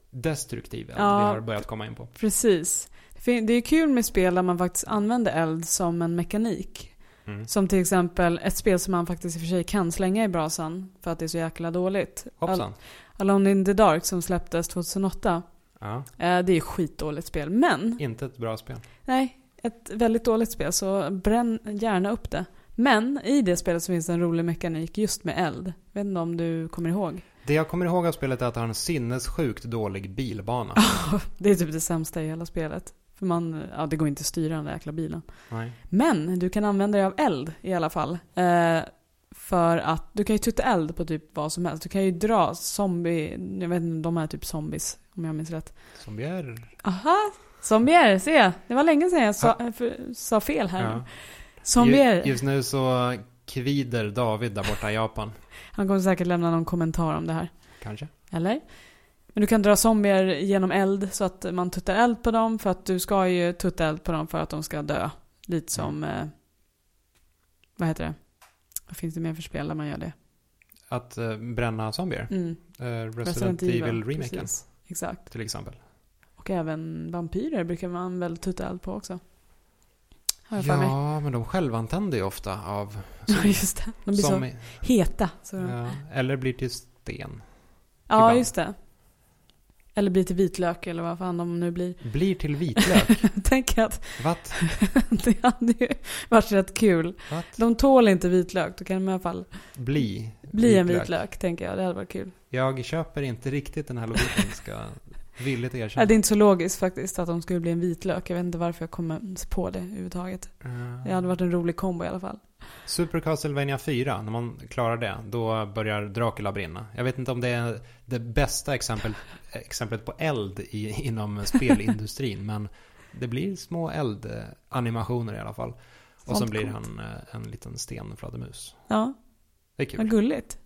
destruktiv eld Ja. vi har börjat komma in på. Precis. Det är kul med spel där man faktiskt använder eld som en mekanik. Mm. Som till exempel ett spel som man faktiskt i och för sig kan slänga i brasan för att det är så jäkla dåligt. Hoppsan. Alone in the Dark som släpptes 2008. Ja, Eh, det är skitdåligt spel. Men, inte ett bra spel. nej, ett väldigt dåligt spel så bränn gärna upp det. Men i det spelet så finns en rolig mekanik just med eld. Vet inte om du kommer ihåg? Det jag kommer ihåg av spelet är att det har en sinnessjukt dålig bilbana. Det är typ det sämsta i hela spelet. För man, ja det går inte att styra den där jäkla bilen. Nej. Men du kan använda dig av eld i alla fall. Eh, för att du kan ju tutta eld på typ vad som helst. Du kan ju dra zombie, jag vet inte, de är typ zombies om jag minns rätt. Zombier. Aha! Zombier, se! Det var länge sedan jag sa, för, sa fel här. Ja. Zombier. Ju- Just nu så kvider David där borta i Japan. Han kommer säkert lämna någon kommentar om det här. Kanske. Eller? Men du kan dra zombier genom eld så att man tuttar eld på dem för att du ska ju tutta eld på dem för att de ska dö. Lite som, eh, vad heter det? Vad finns det mer för spel där man gör det? Att eh, bränna zombier. Mm. Eh, Resident, Evil-remaken precis. Exakt. till exempel. Och även vampyrer brukar man väl tutta eld på också. Har jag för mig. Ja, men de självantänder ju ofta av Ja, just det. De blir så som, heta. Så. ja, Eller blir till sten. Ja, ibland. just det. Eller blir till vitlök eller vad fan de nu blir. Blir till vitlök. Tänk att What? det hade ju varit rätt kul. What? De tål inte vitlök, då kan de i alla fall Bli. bli en vitlök, tänker jag. Det hade varit kul. Jag köper inte riktigt den här logiken, ska villigt Ja, erkänna. det är inte så logiskt faktiskt att de skulle bli en vitlök. Jag vet inte varför jag kommer på det överhuvudtaget. Eh, Det hade varit en rolig kombo i alla fall. Super Castlevania 4, när man klarar det, då börjar Dracula brinna. Jag vet inte om det är det bästa exempel, exemplet på eld i, inom spelindustrin, men det blir små eldanimationer i alla fall. Och så Sånt blir han eh, en liten stenfladdermus. Ja, Det är vad kul. gulligt.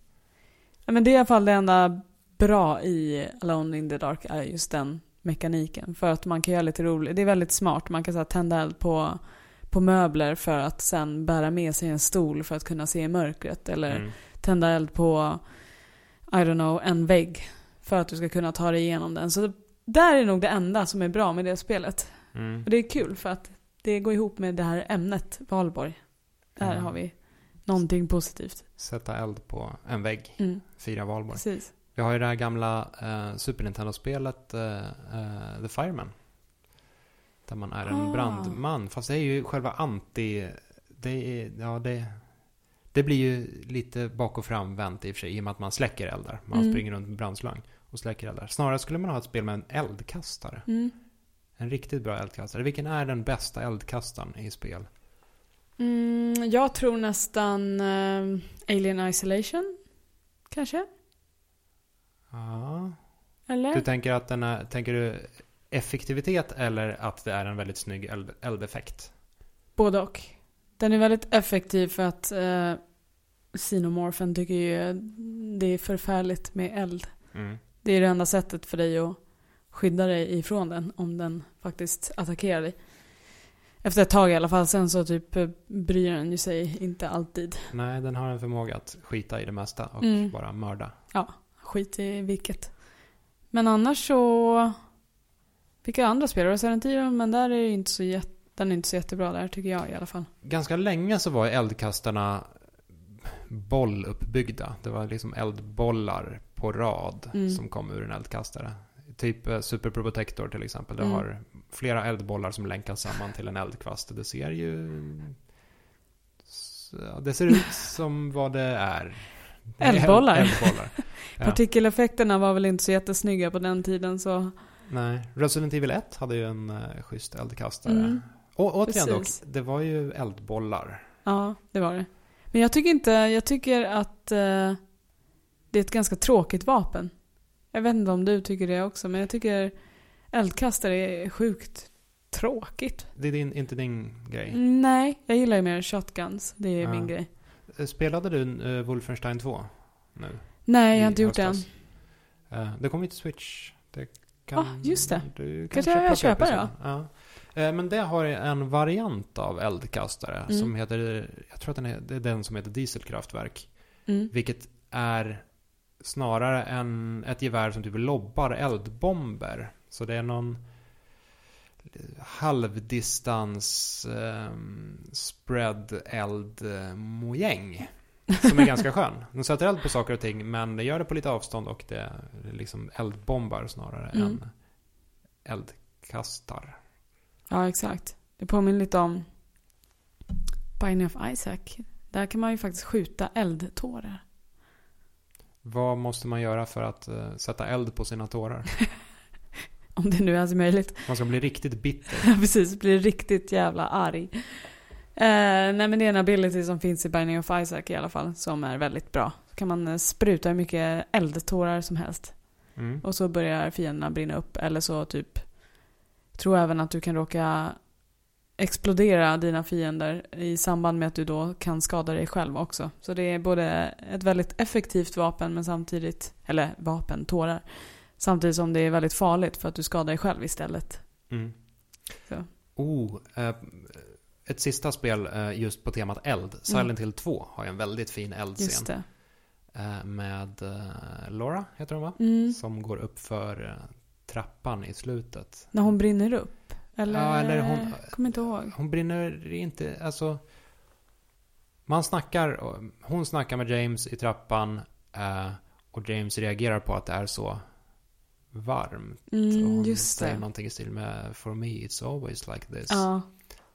Ja, men det är i alla fall det enda bra i Alone in the Dark är just den mekaniken. För att man kan göra lite roligt. Det är väldigt smart. Man kan så här, tända eld på, på möbler för att sen bära med sig en stol för att kunna se i mörkret. Eller Mm. tända eld på, I don't know, en vägg. För att du ska kunna ta dig igenom den. Så där är nog det enda som är bra med det spelet. Mm. Och det är kul för att det går ihop med det här ämnet, Valborg. Där Mm. har vi någonting positivt. Sätta eld på en vägg, Mm, fira valborg. precis. Vi har ju det här gamla eh, Super Nintendo-spelet eh, eh, The Fireman. Där man är en Ah. brandman. Fast det är ju själva anti... Det, är, ja, det, det blir ju lite bak och framvänt i och för sig. I och med att man släcker eldar. Man Mm. springer runt med brandslang och släcker eldar. Snarare skulle man ha ett spel med en eldkastare. Mm. En riktigt bra eldkastare. Vilken är den bästa eldkastaren i spel? Mm, jag tror nästan eh, Alien Isolation. Kanske? Ja. Eller? Du tänker att den är... Tänker du effektivitet eller att det är en väldigt snygg eld, eldeffekt? Både och. Den är väldigt effektiv för att eh, Xenomorphen tycker ju det är förfärligt med eld. Mm. Det är det enda sättet för dig att skydda dig ifrån den om den faktiskt attackerar dig. Efter ett tag i alla fall. Sen så typ eh, bryr den ju sig inte alltid. Nej, den har en förmåga att skita i det mesta och Mm. bara mörda. Skit i vilket. Men annars så... Vilka andra spel? Resident Evil, men där är inte så jätte, den är inte så jättebra där tycker jag i alla fall. Ganska länge så var eldkastarna bolluppbyggda. Det var liksom eldbollar på rad Mm. som kom ur en eldkastare. Typ eh, Super Pro Protector till exempel. Det Mm. har flera eldbollar som länkas samman till en eldkvast. Det ser ju... Det ser ut som vad det är. Eldbollar. eldbollar. Ja. Partikeleffekterna var väl inte så jättesnygga på den tiden så... Nej, Resident Evil 1 hade ju en uh, schysst eldkastare. Mm. Och återigen dock, Precis. det var ju eldbollar. Ja, det var det. Men jag tycker inte, jag tycker att eh, det är ett ganska tråkigt vapen. Jag vet inte om du tycker det också, men jag tycker eldkastare är sjukt tråkigt. Det är din, inte din grej. Nej, jag gillar ju mer shotguns. Det är Ja. min grej. Eh, Spelade du uh, Wolfenstein 2 nu? Nej, jag har inte gjort det än. höstas? Eh, det kommer ju till Switch. Det kan Ah, just det. Du Kanske plocka jag köper det. Ja. Eh, men det har en variant av eldkastare Mm. som heter, jag tror att den är, det är den som heter dieselkraftverk. Mm. Vilket är snarare än ett gevär som typ lobbar eldbomber. Så det är någon halvdistans um, spread eld mojäng. Som är ganska skön. Den sätter eld på saker och ting, men det gör det på lite avstånd och det liksom eldbombar snarare Mm. än eldkastar. Ja, exakt. Det påminner lite om Binding of Isaac. Där kan man ju faktiskt skjuta eldtårar. Vad måste man göra för att eh, sätta eld på sina tårar? Om det nu är möjligt. Man ska bli riktigt bitter. Ja, precis. Blir riktigt jävla arg. Eh, nej men det är en ability som finns i Binding of Isaac i alla fall. Som är väldigt bra. Så kan man eh, spruta hur mycket eldtårar som helst. Mm. Och så börjar fienderna brinna upp. Eller så typ... Tror även att du kan råka explodera dina fiender i samband med att du då kan skada dig själv också. Så det är både ett väldigt effektivt vapen men samtidigt... Eller vapen, tårar. Samtidigt som det är väldigt farligt för att du skadar dig själv istället. Mm. Så. Oh, eh, ett sista spel eh, just på temat eld. Silent Hill 2 har ju en väldigt fin Mm. Eldscen. Eh, med eh, Laura, heter hon va? Mm. Som går upp för eh, trappan i slutet. När hon brinner upp? Eller? Ja, eller hon- Kommer inte ihåg. Hon brinner inte, alltså... Man snackar, hon snackar med James i trappan eh, och James reagerar på att det är så varmt. och Mm, hon just säger det. någonting i stil med For me it's always like this. Ja,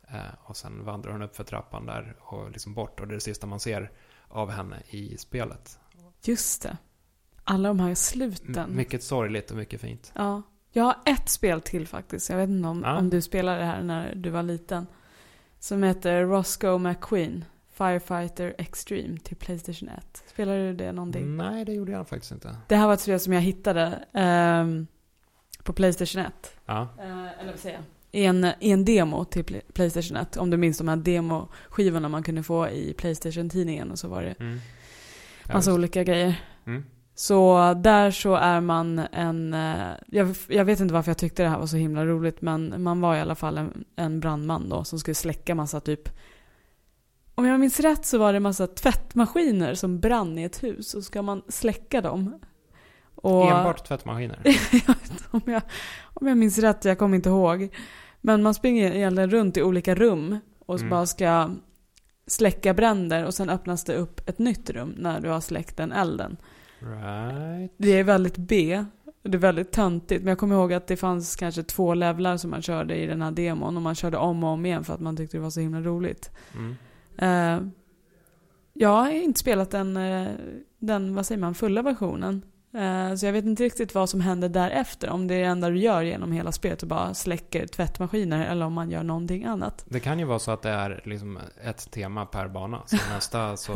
Eh, och sen vandrar hon upp för trappan där och liksom bort och det är det sista man ser av henne i spelet. just det. Alla de här sluten. M- mycket sorgligt och mycket fint. Ja. Jag har ett spel till faktiskt. Jag vet inte om, Ja. om du spelade det här när du var liten. Som heter Roscoe McQueen. Firefighter Extreme till Playstation 1. Spelade du det någonting? Nej, det gjorde jag faktiskt inte. Det här var ett spel som jag hittade ehm, på Playstation 1. Ja. Eh, eller vad säger jag? I en, I en demo till Play- Playstation 1. Om du minns de här demoskivorna man kunde få i Playstation-tidningen. Och så var det Mm. Ja, massa visst. olika grejer. Mm. Så där så är man en... eh, Jag, jag vet inte varför jag tyckte det här var så himla roligt. Men man var i alla fall en, en brandman då. Som skulle släcka massa typ... Om jag minns rätt så var det massa tvättmaskiner som brann i ett hus. Och så ska man släcka dem. Och, Enbart tvättmaskiner. om, jag, om jag minns rätt, jag kommer inte ihåg. Men man springer egentligen runt i olika rum och Mm. bara ska släcka bränder och sen öppnas det upp ett nytt rum när du har släckt den elden. Right. Det är väldigt B. Det är väldigt töntigt. Men jag kommer ihåg att det fanns kanske två levlar som man körde i den här demon. Och man körde om och om igen för att man tyckte det var så himla roligt. Mm. Eh, jag har inte spelat den, eh, den, vad säger man, fulla versionen. Eh, så jag vet inte riktigt vad som händer därefter. Om det är det enda du gör genom hela spelet och bara släcker tvättmaskiner eller om man gör någonting annat. Det kan ju vara så att det är liksom ett tema per bana. Så nästa så,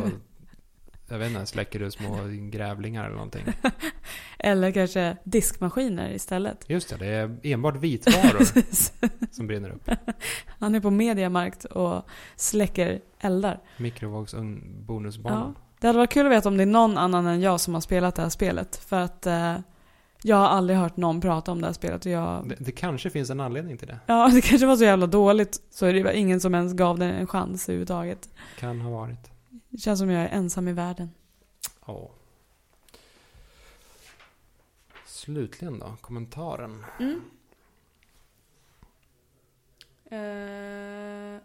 jag vet inte, släcker du små grävlingar eller någonting. Eller kanske diskmaskiner istället. Just det, det är enbart vitvaror som brinner upp. Han är på Mediamarkt och släcker eldar. Mikrovågsugn bonusbanan. Det hade varit kul att veta om det är någon annan än jag som har spelat det här spelet. För att eh, jag har aldrig hört någon prata om det här spelet. Och jag, Det, det kanske finns en anledning till det. ja, det kanske var så jävla dåligt. Så det var ingen som ens gav det en chans överhuvudtaget. Kan ha varit. Det känns som jag är ensam i världen. Ja. Slutligen då, kommentaren. Mm. Eh,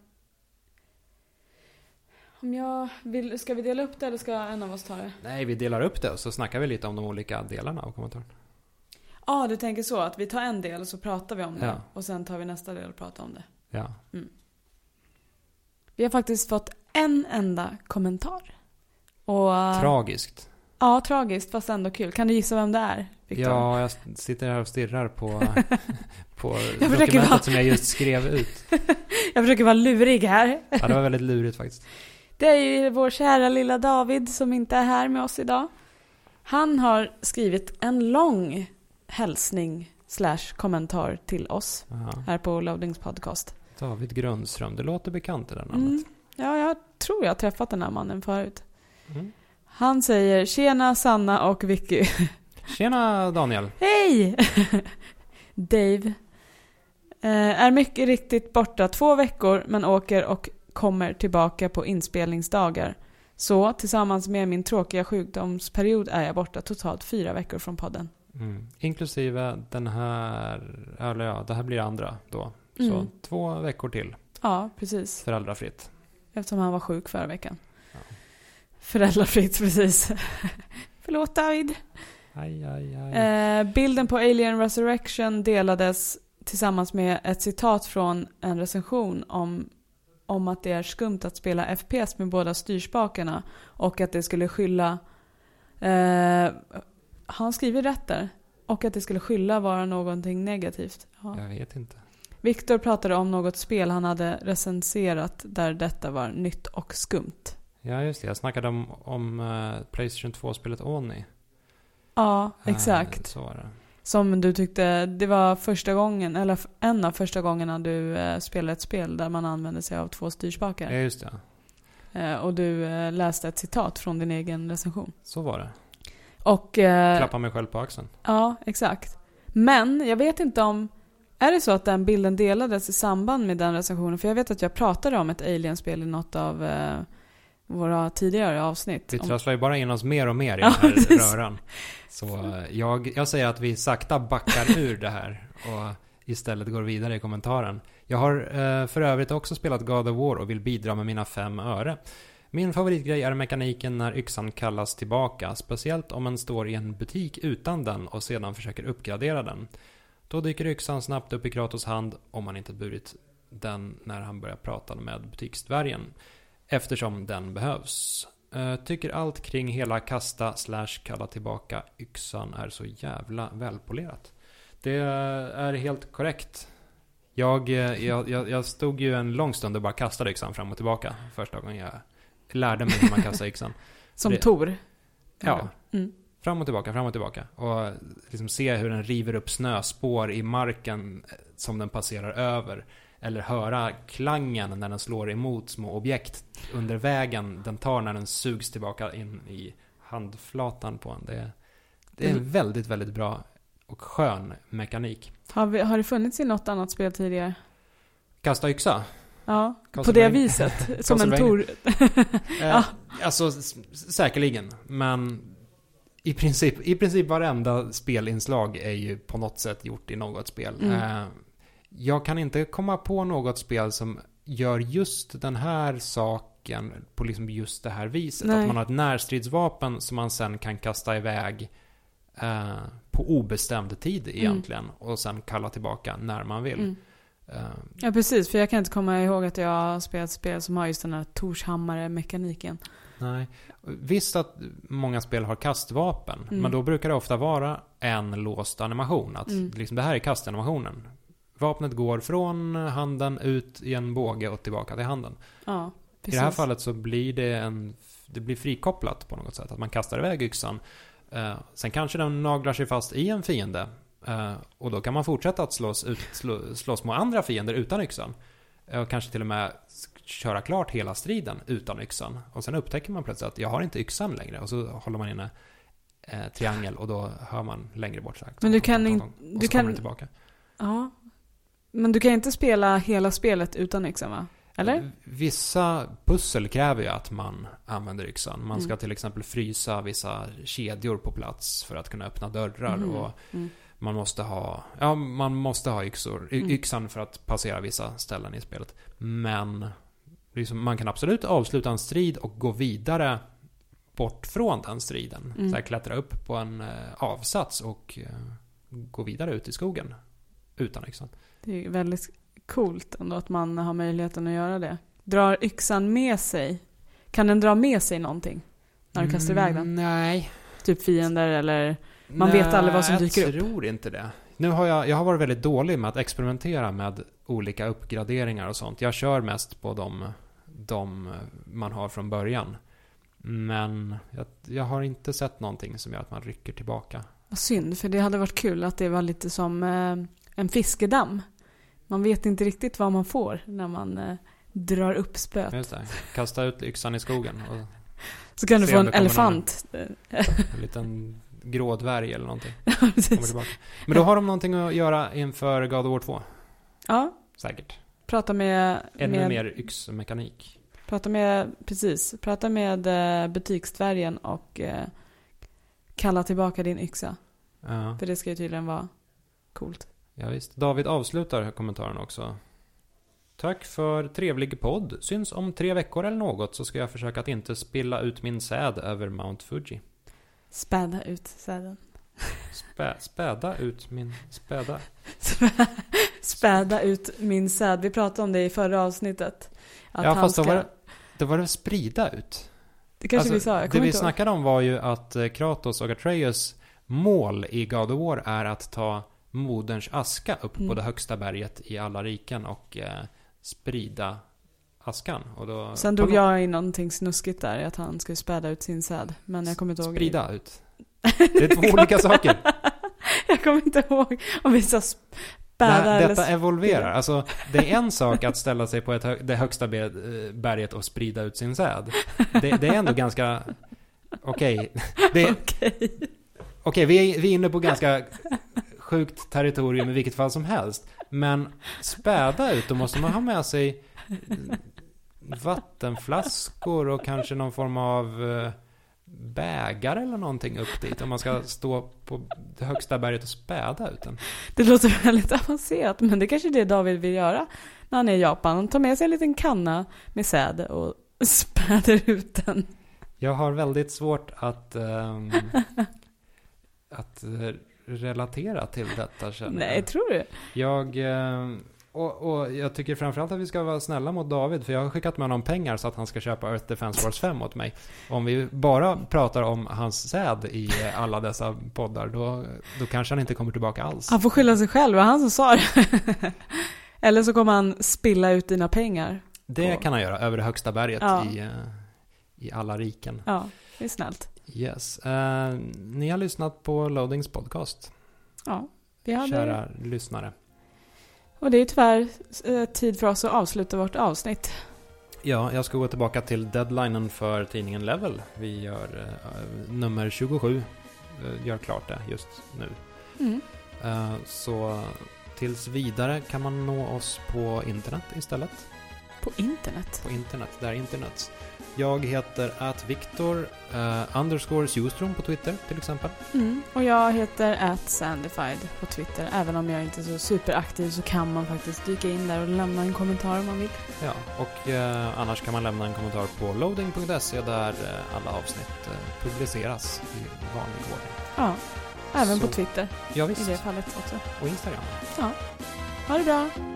om jag vill, ska vi dela upp det eller ska en av oss ta det? Nej, vi delar upp det och så snackar vi lite om de olika delarna av kommentaren. Ja, ah, du tänker så. Att vi tar en del och så pratar vi om det. Ja. Och sen tar vi nästa del och pratar om det. Ja. Vi har faktiskt fått en enda kommentar. Och... Tragiskt. Ja, tragiskt fast ändå kul. Kan du gissa vem det är? Victor? Ja, jag sitter här och stirrar på, på Jag dokumentet vara- som jag just skrev ut. Jag försöker vara lurig här. Ja, det var väldigt lurigt faktiskt. Det är ju vår kära lilla David som inte är här med oss idag. Han har skrivit en lång hälsning slash kommentar till oss Ja. här på Loadings podcast. David Grundström, det låter bekant det där namnet. Mm. Ja, jag tror jag har träffat den här mannen förut. Mm. Han säger Tjena Sanna och Vicky. Tjena Daniel. Hej! Dave. Eh, är mycket riktigt borta två veckor men åker och kommer tillbaka på inspelningsdagar. Så tillsammans med min tråkiga sjukdomsperiod är jag borta totalt fyra veckor från podden. Mm. Inklusive den här, eller ja, det här blir andra då. Så Mm. två veckor till Ja, precis. föräldrafritt. Eftersom han var sjuk förra veckan. Ja. Föräldrafritt, precis. Förlåt David. Aj, aj, aj. Eh, bilden på Alien Resurrection delades tillsammans med ett citat från en recension om, om att det är skumt att spela FPS med båda styrspakarna och att det skulle skylla... Eh, har han skrivit rätt där? Och att det skulle skylla vara någonting negativt. Ja. Jag vet inte. Viktor pratade om något spel han hade recenserat där detta var nytt och skumt. Ja, just det. Jag snackade om, om eh, Playstation 2-spelet Oni. Ja, Eh, exakt. Så var det. Som du tyckte, det var första gången, eller en av första gångerna du eh, spelade ett spel där man använde sig av två styrspakar. Ja, just det. Eh, och du eh, läste ett citat från din egen recension. Så var det. Och... Eh, Klappa mig själv på axeln. ja, exakt. Men jag vet inte om... Är det så att den bilden delades i samband med den recensionen? För jag vet att jag pratade om ett Alien-spel i något av eh, våra tidigare avsnitt. Vi trasslar ju bara in oss mer och mer i den här röran. Så eh, jag, jag säger att vi sakta backar ur det här och istället går vidare i kommentaren. Jag har eh, för övrigt också spelat God of War och vill bidra med mina fem öre. Min favoritgrej är mekaniken när yxan kallas tillbaka, speciellt om man står i en butik utan den och sedan försöker uppgradera den. Då dyker yxan snabbt upp i Kratos hand om man inte burit den när han börjar prata med butiksdvärgen. Eftersom den behövs. Eh, tycker allt kring hela kasta slash kalla tillbaka yxan är så jävla välpolerat. Det är helt korrekt. Jag, eh, jag, jag, jag stod ju en lång stund och bara kastade yxan fram och tillbaka första gången jag lärde mig hur man kastar yxan. Som det- Tor. Ja, Mm. Fram och tillbaka, fram och tillbaka. Och liksom se hur den river upp snöspår i marken eh, som den passerar över. Eller höra klangen när den slår emot små objekt under vägen den tar när den sugs tillbaka in i handflatan på en. Det, det är en Mm. väldigt, väldigt bra och skön mekanik. Har, vi, har det funnits i något annat spel tidigare? Kasta yxa. Ja, på det viset. Som en. Tor. Eh, Ja. Alltså, säkerligen. Men i princip, i princip varenda spelinslag är ju på något sätt gjort i något spel. Mm. Eh, jag kan inte komma på något spel som gör just den här saken på liksom just det här viset. Nej. Att man har ett närstridsvapen som man sen kan kasta iväg eh, på obestämd tid egentligen. Och sen kalla tillbaka när man vill. Mm. Eh, Ja, precis. För jag kan inte komma ihåg att jag har spelat spel som har just den här Torshammare-mekaniken. Nej. Visst att många spel har kastvapen, Mm. men då brukar det ofta vara en låst animation. Att Mm. liksom, det här är kastanimationen. Vapnet går från handen ut i en båge och tillbaka till handen. Ja, I det här fallet så blir det en... Det blir frikopplat på något sätt. Att man kastar iväg yxan. Eh, sen kanske den naglar sig fast i en fiende. Eh, och då kan man fortsätta att slåss, ut, slå, slåss mot andra fiender utan yxan. Eh, och kanske till och med köra klart hela striden utan yxan. Och sen upptäcker man plötsligt att jag har inte yxan längre. Och så håller man inne eh, triangel och då hör man längre bort så här. Men du kan tong, in- tong, tong, du kan- tillbaka. Ja. Men du kan inte spela hela spelet utan yxan va? Eller? Vissa pussel kräver ju att man använder yxan. Man ska Mm. till exempel frysa vissa kedjor på plats för att kunna öppna dörrar. Mhm. Och Mm. man måste ha, ja, man måste ha yxor, Mm. yxan för att passera vissa ställen i spelet. Men liksom, man kan absolut avsluta en strid och gå vidare bort från den striden. Mm. Så här, klättra upp på en eh, avsats och eh, gå vidare ut i skogen utan yxan. Det är väldigt coolt ändå att man har möjligheten att göra det. Drar yxan med sig? Kan den dra med sig någonting? När du kastar iväg den? Mm, Nej. Typ fiender eller... Man vet aldrig vad som dyker upp. Jag tror inte det. Nu har jag, jag har varit väldigt dålig med att experimentera med olika uppgraderingar och sånt. Jag kör mest på de, de man har från början. Men jag, jag har inte sett någonting som gör att man rycker tillbaka. Vad synd, för det hade varit kul att det var lite som eh, en fiskedamm. Man vet inte riktigt vad man får när man eh, drar upp spöet. Just det. Kasta ut yxan i skogen Så kan du få en elefant. en liten grå dvärg eller någonting. Ja. Men då har de någonting att göra inför God of War 2. ja, Säkert. Prata med... Ännu med mer yxmekanik. Prata med, precis. Prata med eh, och eh, kalla tillbaka din yxa. Ja. För det ska ju tydligen vara coolt. Ja, visst. David avslutar kommentaren också. Tack för trevlig podd. Syns om tre veckor eller något så ska jag försöka att inte spilla ut min säd över Mount Fuji. Späda ut säden. Spä, späda ut min... Späda. Späda ut min säd. Vi pratade om det i förra avsnittet. Att ja, fast ska... då var det, då var det sprida ut. Det kanske Alltså, vi sa. Jag det vi ihåg. snackade om var ju att eh, Kratos och Atreus mål i God of War är att ta moderns aska upp på Mm. det högsta berget i alla riken och eh, sprida askan. Och då, Sen på drog jag in någonting snuskigt där, att han skulle späda ut sin säd. Men jag kommer inte ihåg. Sprida ut. Det är två olika saker. jag kommer inte ihåg om vi sa Det späda här, eller... detta evolverar. Alltså, det är en sak att ställa sig på ett det högsta be- berget och sprida ut sin säd. Det, det är ändå ganska... Okej. Det, Okej. Okej, vi, är, vi är inne på ganska sjukt territorium i vilket fall som helst. Men späda ut, då måste man ha med sig vattenflaskor och kanske någon form av eh, bägare eller någonting upp dit. Om man ska stå på det högsta berget och späda ut den. Det låter väldigt avancerat, men det kanske är det David vill göra när han är i Japan. Han tar med sig en liten kanna med säd och späder ut den. Jag har väldigt svårt att, ehm, att relatera till detta känner Nej, jag. tror du? Jag, eh, och, och jag tycker framförallt att vi ska vara snälla mot David, för jag har skickat med honom pengar så att han ska köpa Earth Defense Force 5 åt mig. Om vi bara pratar om hans säd i alla dessa poddar, då, då kanske han inte kommer tillbaka alls. Han får skylla sig själv, det var han som sa det. Eller så kommer han spilla ut dina pengar. Det kan han göra, över det högsta berget Ja. i, eh, i alla riken. Ja, det är snällt. Yes. Eh, ni har lyssnat på Loadings podcast, Ja, vi hade... kära lyssnare. Och det är tyvärr eh, tid för oss att avsluta vårt avsnitt. Ja, jag ska gå tillbaka till deadlinen för tidningen Level. Vi gör eh, nummer 27, eh, gör klart det just nu. Mm. Eh, Så tills vidare kan man nå oss på internet istället. På internet. På internet, där internet. Jag heter att Viktor uh, underscore Sjustrom på Twitter till exempel. Mm. Och jag heter atsandified på Twitter. Även om jag inte är så superaktiv så kan man faktiskt dyka in där och lämna en kommentar om man vill. Ja, och eh, annars kan man lämna en kommentar på loading.se där eh, alla avsnitt eh, publiceras i vanlig ordning. Ja, även Så- på Twitter Ja, i visst. det fallet också. Och Instagram. Ha det bra!